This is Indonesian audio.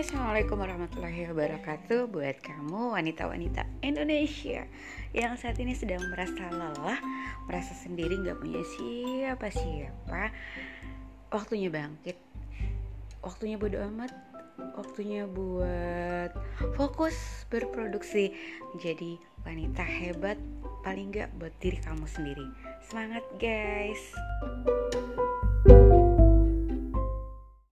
Assalamualaikum warahmatullahi wabarakatuh Buat kamu wanita-wanita Indonesia Yang saat ini sedang merasa lelah Merasa sendiri gak punya siapa-siapa. Waktunya bangkit Waktunya bodo amat Waktunya buat fokus berproduksi Menjadi wanita hebat Paling gak buat diri kamu sendiri. Semangat guys!